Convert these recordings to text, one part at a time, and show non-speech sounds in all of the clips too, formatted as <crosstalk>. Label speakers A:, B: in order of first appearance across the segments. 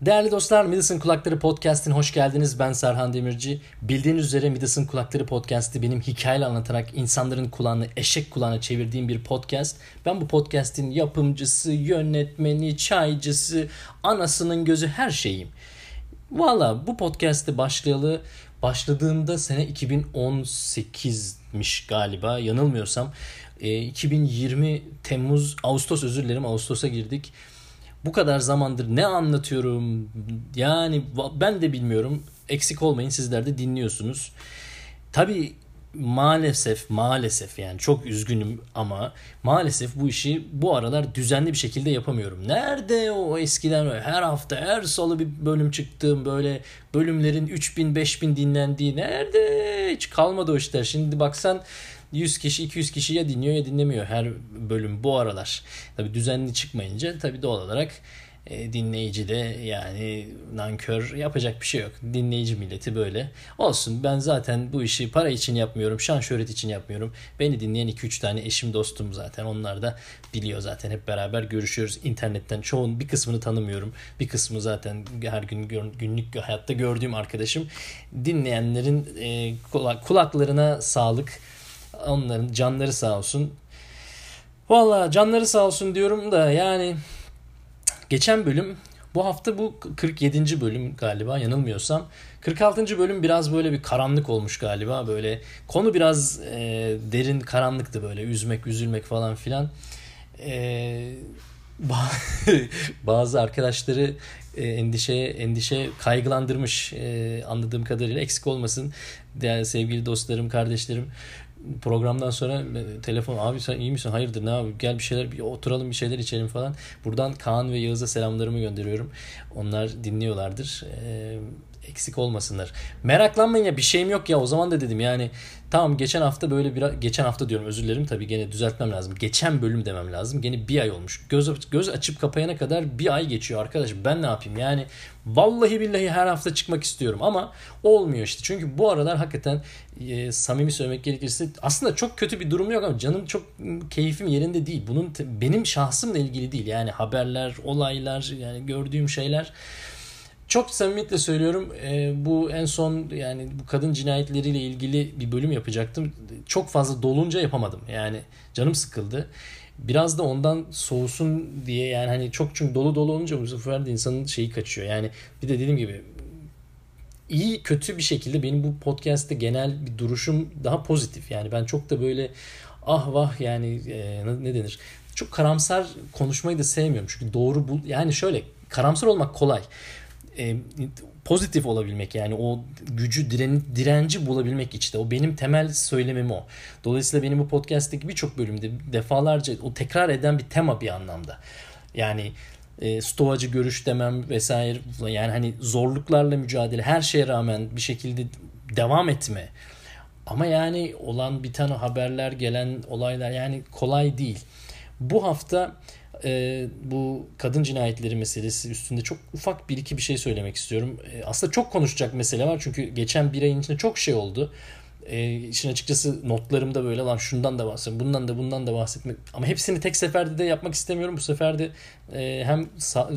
A: Değerli dostlar Midas'ın Kulakları Podcast'ine hoş geldiniz. Ben Serhan Demirci. Bildiğiniz üzere Midas'ın Kulakları Podcast'i benim hikayeyle anlatarak insanların kulağını eşek kulağına çevirdiğim bir podcast. Ben bu podcast'in yapımcısı, yönetmeni, çaycısı, anasının gözü her şeyim. Valla bu podcast'te başlayalı başladığında sene 2018'miş galiba yanılmıyorsam. E, 2020 Temmuz, Ağustos özür dilerim Ağustos'a girdik bu kadar zamandır ne anlatıyorum yani ben de bilmiyorum. Eksik olmayın sizler de dinliyorsunuz. Tabii maalesef maalesef yani çok üzgünüm ama maalesef bu işi bu aralar düzenli bir şekilde yapamıyorum. Nerede o eskiden her hafta her salı bir bölüm çıktığım böyle bölümlerin 3000 5000 dinlendiği nerede hiç kalmadı o işler. Şimdi baksan 100 kişi 200 kişi ya dinliyor ya dinlemiyor her bölüm bu aralar. Tabi düzenli çıkmayınca tabi doğal olarak e, dinleyici de yani nankör yapacak bir şey yok. Dinleyici milleti böyle. Olsun ben zaten bu işi para için yapmıyorum. Şan şöhret için yapmıyorum. Beni dinleyen 2-3 tane eşim dostum zaten. Onlar da biliyor zaten hep beraber görüşüyoruz. internetten çoğun bir kısmını tanımıyorum. Bir kısmı zaten her gün günlük hayatta gördüğüm arkadaşım. Dinleyenlerin e, kulaklarına sağlık Onların canları sağ olsun. Valla canları sağ olsun diyorum da yani geçen bölüm bu hafta bu 47. bölüm galiba yanılmıyorsam. 46. bölüm biraz böyle bir karanlık olmuş galiba. Böyle konu biraz e, derin karanlıktı böyle üzmek üzülmek falan filan. E, <laughs> bazı arkadaşları e, endişeye endişe kaygılandırmış e, anladığım kadarıyla eksik olmasın değerli sevgili dostlarım kardeşlerim programdan sonra e, telefon abi sen iyi misin hayırdır ne abi gel bir şeyler bir oturalım bir şeyler içelim falan. Buradan Kaan ve Yağız'a selamlarımı gönderiyorum. Onlar dinliyorlardır. Eksik olmasınlar. Meraklanmayın ya bir şeyim yok ya o zaman da dedim yani tamam geçen hafta böyle bir geçen hafta diyorum özür dilerim tabii gene düzeltmem lazım. Geçen bölüm demem lazım. Gene bir ay olmuş. Göz, göz açıp kapayana kadar bir ay geçiyor arkadaş. Ben ne yapayım yani vallahi billahi her hafta çıkmak istiyorum ama olmuyor işte. Çünkü bu aralar hakikaten e, samimi söylemek gerekirse aslında çok kötü bir durum yok ama canım çok keyfim yerinde değil. Bunun benim şahsımla ilgili değil. Yani haberler, olaylar yani gördüğüm şeyler çok samimiyetle söylüyorum e, bu en son yani bu kadın cinayetleriyle ilgili bir bölüm yapacaktım. Çok fazla dolunca yapamadım. Yani canım sıkıldı. Biraz da ondan soğusun diye yani hani çok çünkü dolu dolu olunca bu sefer de insanın şeyi kaçıyor. Yani bir de dediğim gibi iyi kötü bir şekilde benim bu podcast'te genel bir duruşum daha pozitif. Yani ben çok da böyle ah vah yani e, ne denir? Çok karamsar konuşmayı da sevmiyorum. Çünkü doğru bul yani şöyle karamsar olmak kolay e, pozitif olabilmek yani o gücü diren, direnci bulabilmek işte o benim temel söylemim o. Dolayısıyla benim bu podcast'teki birçok bölümde defalarca o tekrar eden bir tema bir anlamda. Yani e, stoacı görüş demem vesaire yani hani zorluklarla mücadele her şeye rağmen bir şekilde devam etme. Ama yani olan bir tane haberler gelen olaylar yani kolay değil. Bu hafta e, bu kadın cinayetleri meselesi üstünde çok ufak bir iki bir şey söylemek istiyorum. E, aslında çok konuşacak mesele var çünkü geçen bir ayın içinde çok şey oldu. E, işin açıkçası notlarımda böyle lan şundan da bahsedeyim, bundan da bundan da bahsetmek ama hepsini tek seferde de yapmak istemiyorum. Bu sefer de e, hem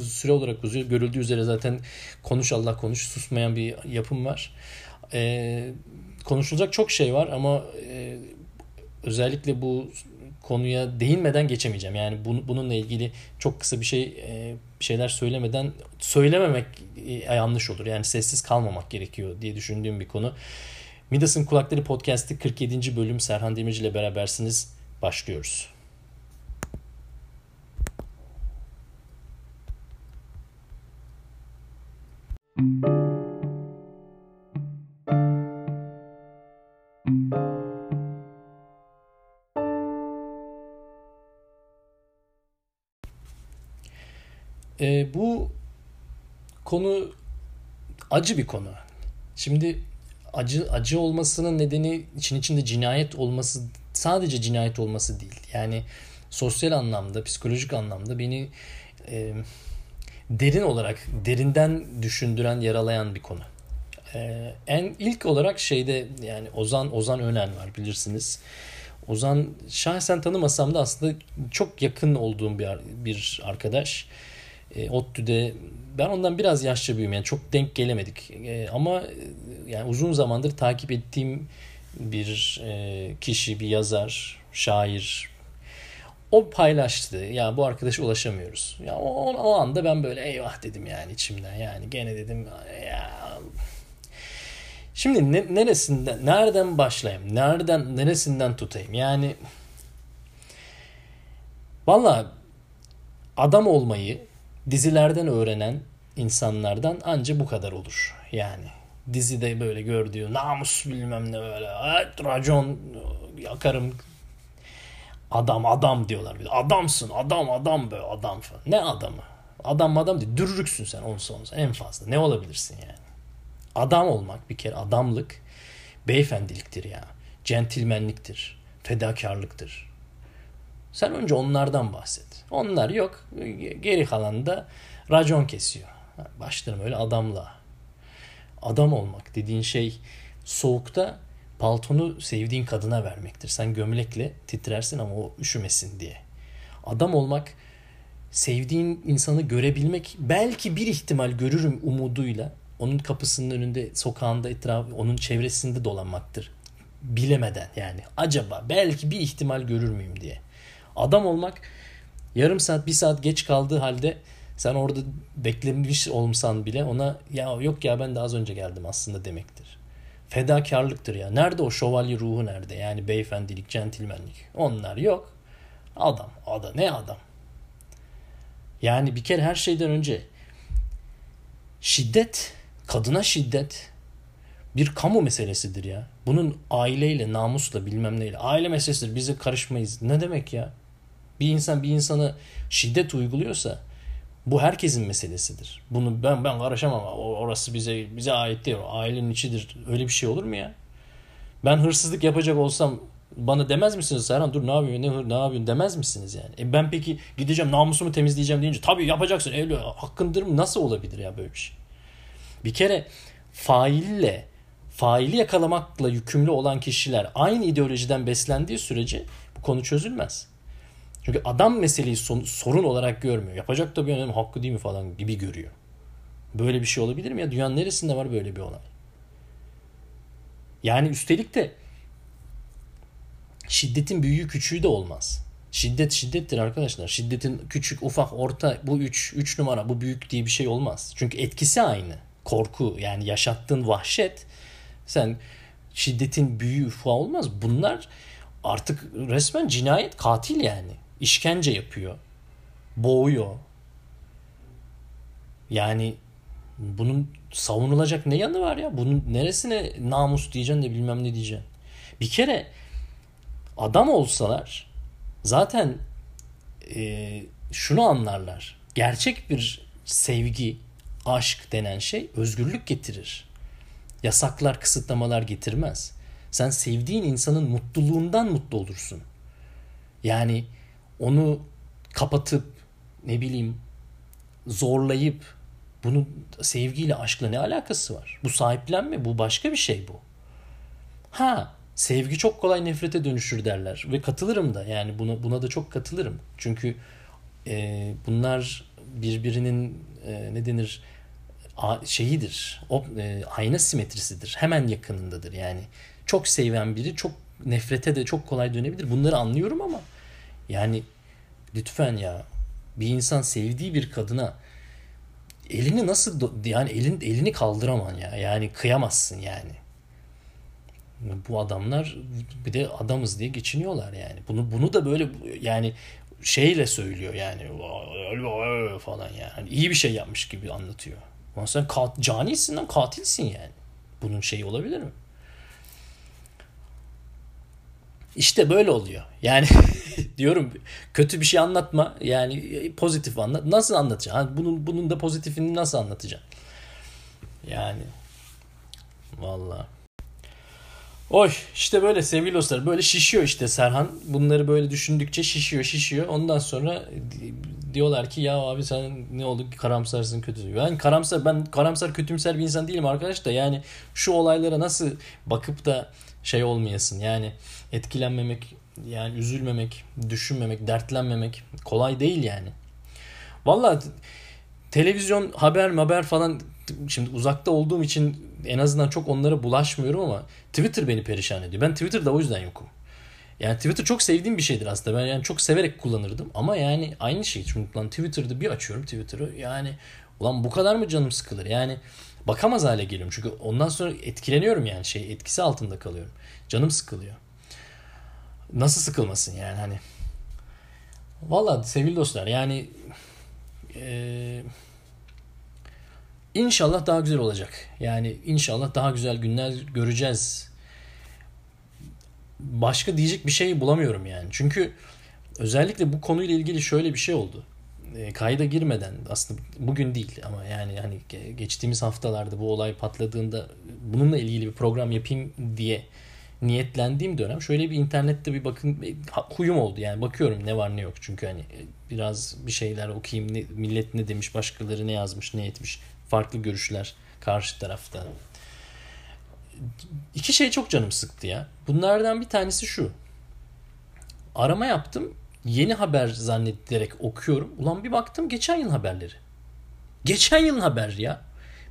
A: süre olarak uzuyor. Görüldüğü üzere zaten konuş Allah konuş susmayan bir yapım var. E, konuşulacak çok şey var ama e, özellikle bu konuya değinmeden geçemeyeceğim. Yani bununla ilgili çok kısa bir şey e, şeyler söylemeden söylememek e, yanlış olur. Yani sessiz kalmamak gerekiyor diye düşündüğüm bir konu. Midas'ın Kulakları Podcast'ı 47. bölüm Serhan Demirci ile berabersiniz. Başlıyoruz. Konu acı bir konu. Şimdi acı acı olmasının nedeni için içinde cinayet olması sadece cinayet olması değil. Yani sosyal anlamda, psikolojik anlamda beni e, derin olarak derinden düşündüren, yaralayan bir konu. E, en ilk olarak şeyde yani Ozan Ozan Önen var bilirsiniz. Ozan şahsen tanımasam da aslında çok yakın olduğum bir bir arkadaş. E, ODTÜ'de ben ondan biraz yaşça büyüğüm yani çok denk gelemedik. E, ama e, yani uzun zamandır takip ettiğim bir e, kişi, bir yazar, şair, o paylaştı. Ya bu arkadaşa ulaşamıyoruz. Ya o, o anda ben böyle eyvah dedim yani içimden. Yani gene dedim ya Şimdi ne, neresinden, nereden başlayayım? Nereden, neresinden tutayım? Yani valla adam olmayı dizilerden öğrenen insanlardan anca bu kadar olur. Yani dizide böyle gördüğü namus bilmem ne böyle evet, racon yakarım adam adam diyorlar. Bir adamsın adam adam böyle adam falan. Ne adamı? Adam adam değil. Dürürüksün sen on sonunda en fazla. Ne olabilirsin yani? Adam olmak bir kere adamlık beyefendiliktir ya. Centilmenliktir. Fedakarlıktır. Sen önce onlardan bahset. Onlar yok. Geri kalan da racon kesiyor. Başlarım öyle adamla. Adam olmak dediğin şey soğukta paltonu sevdiğin kadına vermektir. Sen gömlekle titrersin ama o üşümesin diye. Adam olmak sevdiğin insanı görebilmek belki bir ihtimal görürüm umuduyla onun kapısının önünde sokağında etrafı onun çevresinde dolanmaktır. Bilemeden yani acaba belki bir ihtimal görür müyüm diye. Adam olmak yarım saat bir saat geç kaldığı halde sen orada beklemiş olsan bile ona ya yok ya ben de az önce geldim aslında demektir. Fedakarlıktır ya. Nerede o şövalye ruhu nerede? Yani beyefendilik, centilmenlik. Onlar yok. Adam. Adam. Ne adam? Yani bir kere her şeyden önce şiddet, kadına şiddet bir kamu meselesidir ya. Bunun aileyle, namusla bilmem neyle. Aile meselesidir. Bize karışmayız. Ne demek ya? Bir insan bir insana şiddet uyguluyorsa bu herkesin meselesidir. Bunu ben ben karışamam. Orası bize bize ait değil. Ailenin içidir. Öyle bir şey olur mu ya? Ben hırsızlık yapacak olsam bana demez misiniz Serhan dur ne yapıyorsun ne, ne yapıyorsun demez misiniz yani? E ben peki gideceğim namusumu temizleyeceğim deyince tabii yapacaksın evli hakkındır mı nasıl olabilir ya böyle bir şey? Bir kere faille faili yakalamakla yükümlü olan kişiler aynı ideolojiden beslendiği sürece bu konu çözülmez. Çünkü adam meseleyi sorun olarak görmüyor. Yapacak da bir önemli hakkı değil mi falan gibi görüyor. Böyle bir şey olabilir mi ya? Dünyanın neresinde var böyle bir olay? Yani üstelik de şiddetin büyüğü küçüğü de olmaz. Şiddet şiddettir arkadaşlar. Şiddetin küçük, ufak, orta bu üç, üç numara bu büyük diye bir şey olmaz. Çünkü etkisi aynı. Korku yani yaşattığın vahşet sen şiddetin büyüğü ufağı olmaz. Bunlar artık resmen cinayet katil yani işkence yapıyor. Boğuyor. Yani bunun savunulacak ne yanı var ya? Bunun neresine namus diyeceksin de bilmem ne diyeceksin. Bir kere adam olsalar zaten e, şunu anlarlar. Gerçek bir sevgi, aşk denen şey özgürlük getirir. Yasaklar, kısıtlamalar getirmez. Sen sevdiğin insanın mutluluğundan mutlu olursun. Yani onu kapatıp ne bileyim zorlayıp bunun sevgiyle aşkla ne alakası var? Bu sahiplenme bu başka bir şey bu. Ha sevgi çok kolay nefrete dönüşür derler ve katılırım da yani buna buna da çok katılırım. Çünkü e, bunlar birbirinin e, ne denir a, şeyidir. O e, ayna simetrisidir. Hemen yakınındadır. Yani çok seven biri çok nefrete de çok kolay dönebilir. Bunları anlıyorum ama yani lütfen ya bir insan sevdiği bir kadına elini nasıl yani elin elini kaldıraman ya. Yani kıyamazsın yani. Bu adamlar bir de adamız diye geçiniyorlar yani. Bunu bunu da böyle yani şeyle söylüyor yani falan yani. İyi bir şey yapmış gibi anlatıyor. Ama sen kat, canisin lan katilsin yani. Bunun şeyi olabilir mi? İşte böyle oluyor. Yani <laughs> diyorum kötü bir şey anlatma. Yani pozitif anlat. Nasıl anlatacaksın? Bunun bunun da pozitifini nasıl anlatacaksın? Yani vallahi. Oy işte böyle sevgili dostlar böyle şişiyor işte Serhan. Bunları böyle düşündükçe şişiyor şişiyor. Ondan sonra diyorlar ki ya abi sen ne oldu karamsarsın kötü. Ben karamsar ben karamsar kötümser bir insan değilim arkadaş da yani şu olaylara nasıl bakıp da şey olmayasın. Yani etkilenmemek, yani üzülmemek, düşünmemek, dertlenmemek kolay değil yani. Vallahi televizyon haber haber falan şimdi uzakta olduğum için en azından çok onlara bulaşmıyorum ama Twitter beni perişan ediyor. Ben Twitter'da o yüzden yokum. Yani Twitter çok sevdiğim bir şeydir aslında. Ben yani çok severek kullanırdım. Ama yani aynı şey. Çünkü lan Twitter'da bir açıyorum Twitter'ı. Yani ulan bu kadar mı canım sıkılır? Yani bakamaz hale geliyorum. Çünkü ondan sonra etkileniyorum yani şey etkisi altında kalıyorum. Canım sıkılıyor. Nasıl sıkılmasın yani hani. Valla sevgili dostlar yani e, inşallah daha güzel olacak. Yani inşallah daha güzel günler göreceğiz. Başka diyecek bir şey bulamıyorum yani. Çünkü özellikle bu konuyla ilgili şöyle bir şey oldu. E, kayda girmeden aslında bugün değil ama yani hani geçtiğimiz haftalarda bu olay patladığında bununla ilgili bir program yapayım diye niyetlendiğim dönem şöyle bir internette bir bakın huyum oldu. Yani bakıyorum ne var ne yok. Çünkü hani e, biraz bir şeyler okuyayım ne, millet ne demiş başkaları ne yazmış ne etmiş. Farklı görüşler karşı tarafta. İki şey çok canım sıktı ya. Bunlardan bir tanesi şu. Arama yaptım yeni haber zannederek okuyorum. Ulan bir baktım geçen yıl haberleri. Geçen yıl haber ya.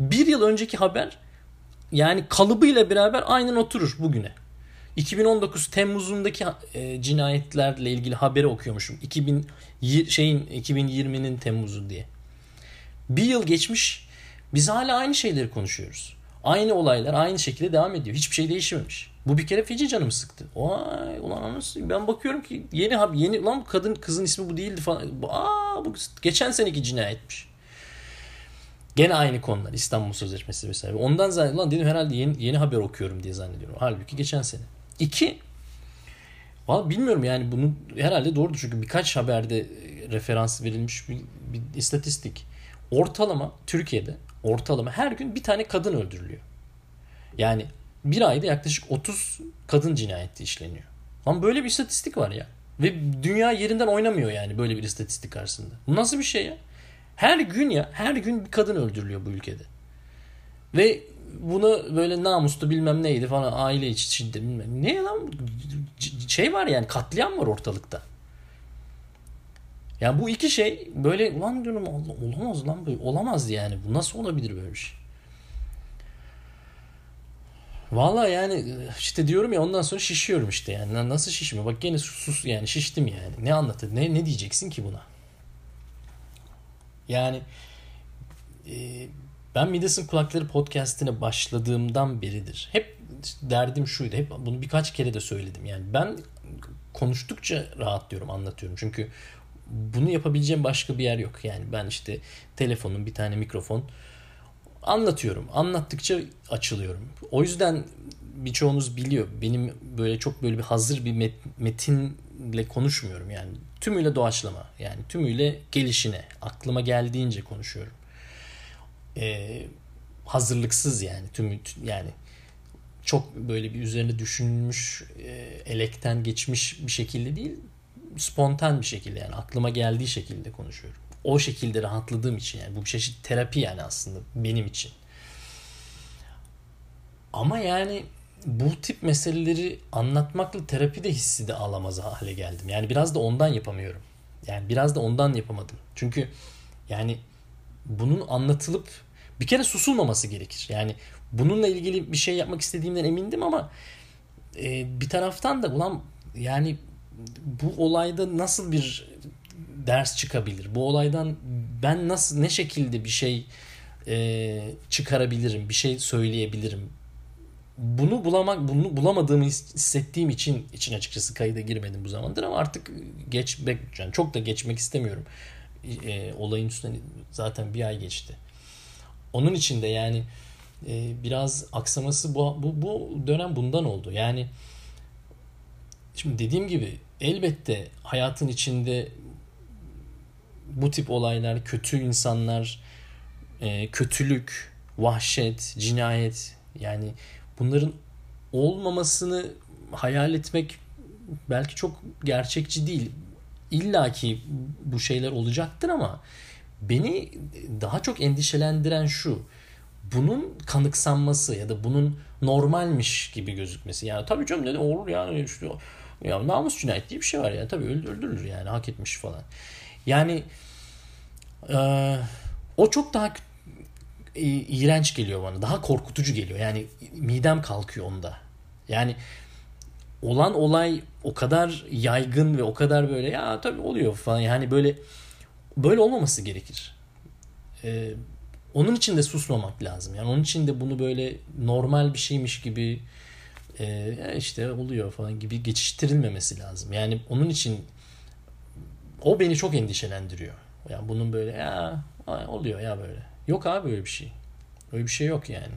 A: Bir yıl önceki haber yani kalıbıyla beraber aynen oturur bugüne. 2019 Temmuz'undaki e, cinayetlerle ilgili haberi okuyormuşum. 2000 şeyin 2020'nin Temmuz'u diye. Bir yıl geçmiş. Biz hala aynı şeyleri konuşuyoruz. Aynı olaylar aynı şekilde devam ediyor. Hiçbir şey değişmemiş. Bu bir kere feci canımı sıktı. Vay ulan anasını ben bakıyorum ki yeni yeni lan bu kadın kızın ismi bu değildi falan. Aa bu geçen seneki cinayetmiş. Gene aynı konular. İstanbul Sözleşmesi vesaire. Ondan zannediyorum. Lan dedim herhalde yeni, yeni haber okuyorum diye zannediyorum. Halbuki geçen sene. İki, Valla bilmiyorum yani bunu herhalde doğrudur çünkü birkaç haberde referans verilmiş bir, bir istatistik. Ortalama Türkiye'de ortalama her gün bir tane kadın öldürülüyor. Yani bir ayda yaklaşık 30 kadın cinayeti işleniyor. Ama böyle bir istatistik var ya. Ve dünya yerinden oynamıyor yani böyle bir istatistik karşısında. Bu nasıl bir şey ya? Her gün ya her gün bir kadın öldürülüyor bu ülkede. Ve bunu böyle namuslu bilmem neydi falan aile içi şiddet bilmem. Ne lan şey var yani katliam var ortalıkta. Yani bu iki şey böyle ulan diyorum olamaz lan böyle olamaz yani. Bu nasıl olabilir böyle bir şey? Valla yani işte diyorum ya ondan sonra şişiyorum işte yani. Nasıl şişmiyor? Bak gene sus yani şiştim yani. Ne anlatır? Ne, ne diyeceksin ki buna? Yani e, ben Midas'ın Kulakları podcastine başladığımdan beridir. Hep derdim şuydu. Hep bunu birkaç kere de söyledim. Yani ben konuştukça rahatlıyorum, anlatıyorum. Çünkü bunu yapabileceğim başka bir yer yok. Yani ben işte telefonun bir tane mikrofon anlatıyorum. Anlattıkça açılıyorum. O yüzden birçoğunuz biliyor. Benim böyle çok böyle bir hazır bir metinle konuşmuyorum. Yani tümüyle doğaçlama. Yani tümüyle gelişine. Aklıma geldiğince konuşuyorum e, hazırlıksız yani tüm yani çok böyle bir üzerine düşünülmüş e, elekten geçmiş bir şekilde değil spontan bir şekilde yani aklıma geldiği şekilde konuşuyorum. O şekilde rahatladığım için yani bu bir çeşit terapi yani aslında benim için. Ama yani bu tip meseleleri anlatmakla terapi de hissi de alamaz hale geldim. Yani biraz da ondan yapamıyorum. Yani biraz da ondan yapamadım. Çünkü yani bunun anlatılıp bir kere susulmaması gerekir. Yani bununla ilgili bir şey yapmak istediğimden emindim ama e, bir taraftan da ulan yani bu olayda nasıl bir ders çıkabilir? Bu olaydan ben nasıl ne şekilde bir şey e, çıkarabilirim, bir şey söyleyebilirim? Bunu bulamak, bunu bulamadığımı hissettiğim için için açıkçası kayıda girmedim bu zamandır ama artık geç yani çok da geçmek istemiyorum e, olayın üstüne zaten bir ay geçti. Onun için de yani e, biraz aksaması bu, bu, bu dönem bundan oldu. Yani şimdi dediğim gibi elbette hayatın içinde bu tip olaylar, kötü insanlar, e, kötülük, vahşet, cinayet yani bunların olmamasını hayal etmek belki çok gerçekçi değil. İlla ki bu şeyler olacaktır ama beni daha çok endişelendiren şu. Bunun kanıksanması ya da bunun normalmiş gibi gözükmesi. Yani tabii canım ne olur yani işte, ya namus cinayet diye bir şey var ya tabii öldürülür yani hak etmiş falan. Yani e, o çok daha iğrenç geliyor bana. Daha korkutucu geliyor. Yani midem kalkıyor onda. Yani olan olay o kadar yaygın ve o kadar böyle ya tabii oluyor falan. Yani böyle böyle olmaması gerekir. Ee, onun için de susmamak lazım. Yani onun için de bunu böyle normal bir şeymiş gibi e, işte oluyor falan gibi geçiştirilmemesi lazım. Yani onun için o beni çok endişelendiriyor. Yani bunun böyle ya oluyor ya böyle. Yok abi öyle bir şey. Öyle bir şey yok yani.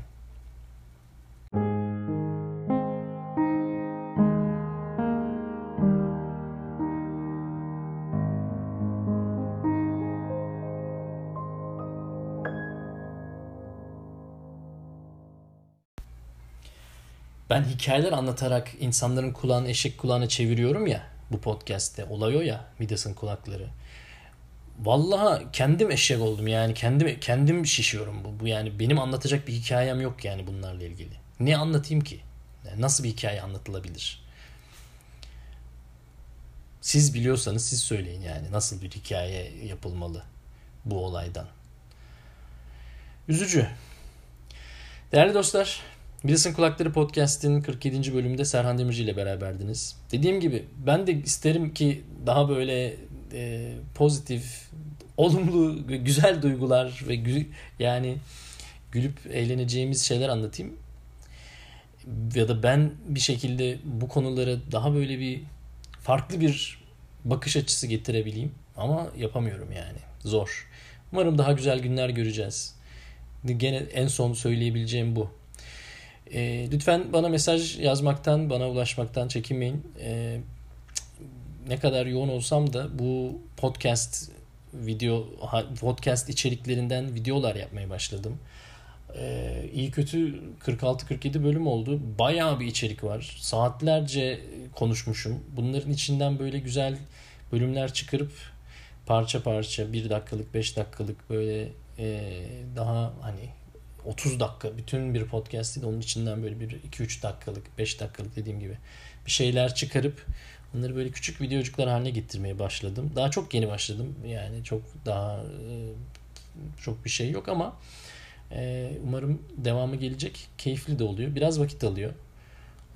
A: Ben hikayeler anlatarak insanların kulağını eşek kulağına çeviriyorum ya bu podcast'te. Olay o ya Midas'ın kulakları. Vallahi kendim eşek oldum yani kendim kendim şişiyorum bu. Bu yani benim anlatacak bir hikayem yok yani bunlarla ilgili. Ne anlatayım ki? Yani nasıl bir hikaye anlatılabilir? Siz biliyorsanız siz söyleyin yani nasıl bir hikaye yapılmalı bu olaydan. Üzücü. Değerli dostlar, Bilis'in Kulakları Podcast'in 47. bölümünde Serhan Demirci ile beraberdiniz. Dediğim gibi ben de isterim ki daha böyle e, pozitif, olumlu, güzel duygular ve gü yani gülüp eğleneceğimiz şeyler anlatayım. Ya da ben bir şekilde bu konulara daha böyle bir farklı bir bakış açısı getirebileyim. Ama yapamıyorum yani. Zor. Umarım daha güzel günler göreceğiz. Gene en son söyleyebileceğim bu. E, lütfen bana mesaj yazmaktan, bana ulaşmaktan çekinmeyin. E, ne kadar yoğun olsam da bu podcast video podcast içeriklerinden videolar yapmaya başladım. Ee, iyi kötü 46-47 bölüm oldu. Bayağı bir içerik var. Saatlerce konuşmuşum. Bunların içinden böyle güzel bölümler çıkarıp parça parça 1 dakikalık 5 dakikalık böyle e, daha hani 30 dakika bütün bir podcast değil onun içinden böyle bir 2-3 dakikalık 5 dakikalık dediğim gibi bir şeyler çıkarıp onları böyle küçük videocuklar haline getirmeye başladım. Daha çok yeni başladım. Yani çok daha e, çok bir şey yok ama e, umarım devamı gelecek. Keyifli de oluyor. Biraz vakit alıyor.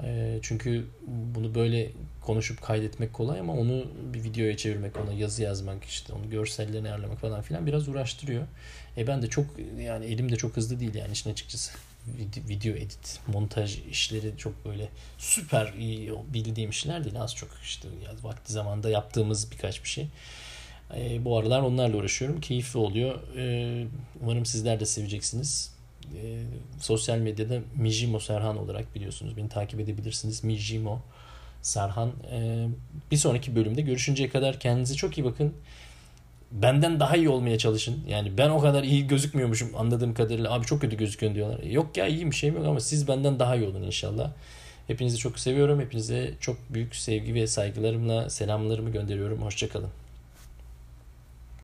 A: E, çünkü bunu böyle konuşup kaydetmek kolay ama onu bir videoya çevirmek, ona yazı yazmak, işte onu görsellerini ayarlamak falan filan biraz uğraştırıyor. E ben de çok yani elim de çok hızlı değil yani işin açıkçası. Video edit, montaj işleri çok böyle süper iyi bildiğim işler değil. Az çok işte vakti zamanda yaptığımız birkaç bir şey. E, bu aralar onlarla uğraşıyorum. Keyifli oluyor. E, umarım sizler de seveceksiniz. E, sosyal medyada Mijimo Serhan olarak biliyorsunuz. Beni takip edebilirsiniz. Mijimo Serhan. E, bir sonraki bölümde görüşünceye kadar kendinize çok iyi bakın benden daha iyi olmaya çalışın. Yani ben o kadar iyi gözükmüyormuşum anladığım kadarıyla. Abi çok kötü gözüküyorsun diyorlar. Yok ya iyiyim şeyim yok ama siz benden daha iyi olun inşallah. Hepinizi çok seviyorum. Hepinize çok büyük sevgi ve saygılarımla selamlarımı gönderiyorum. Hoşçakalın.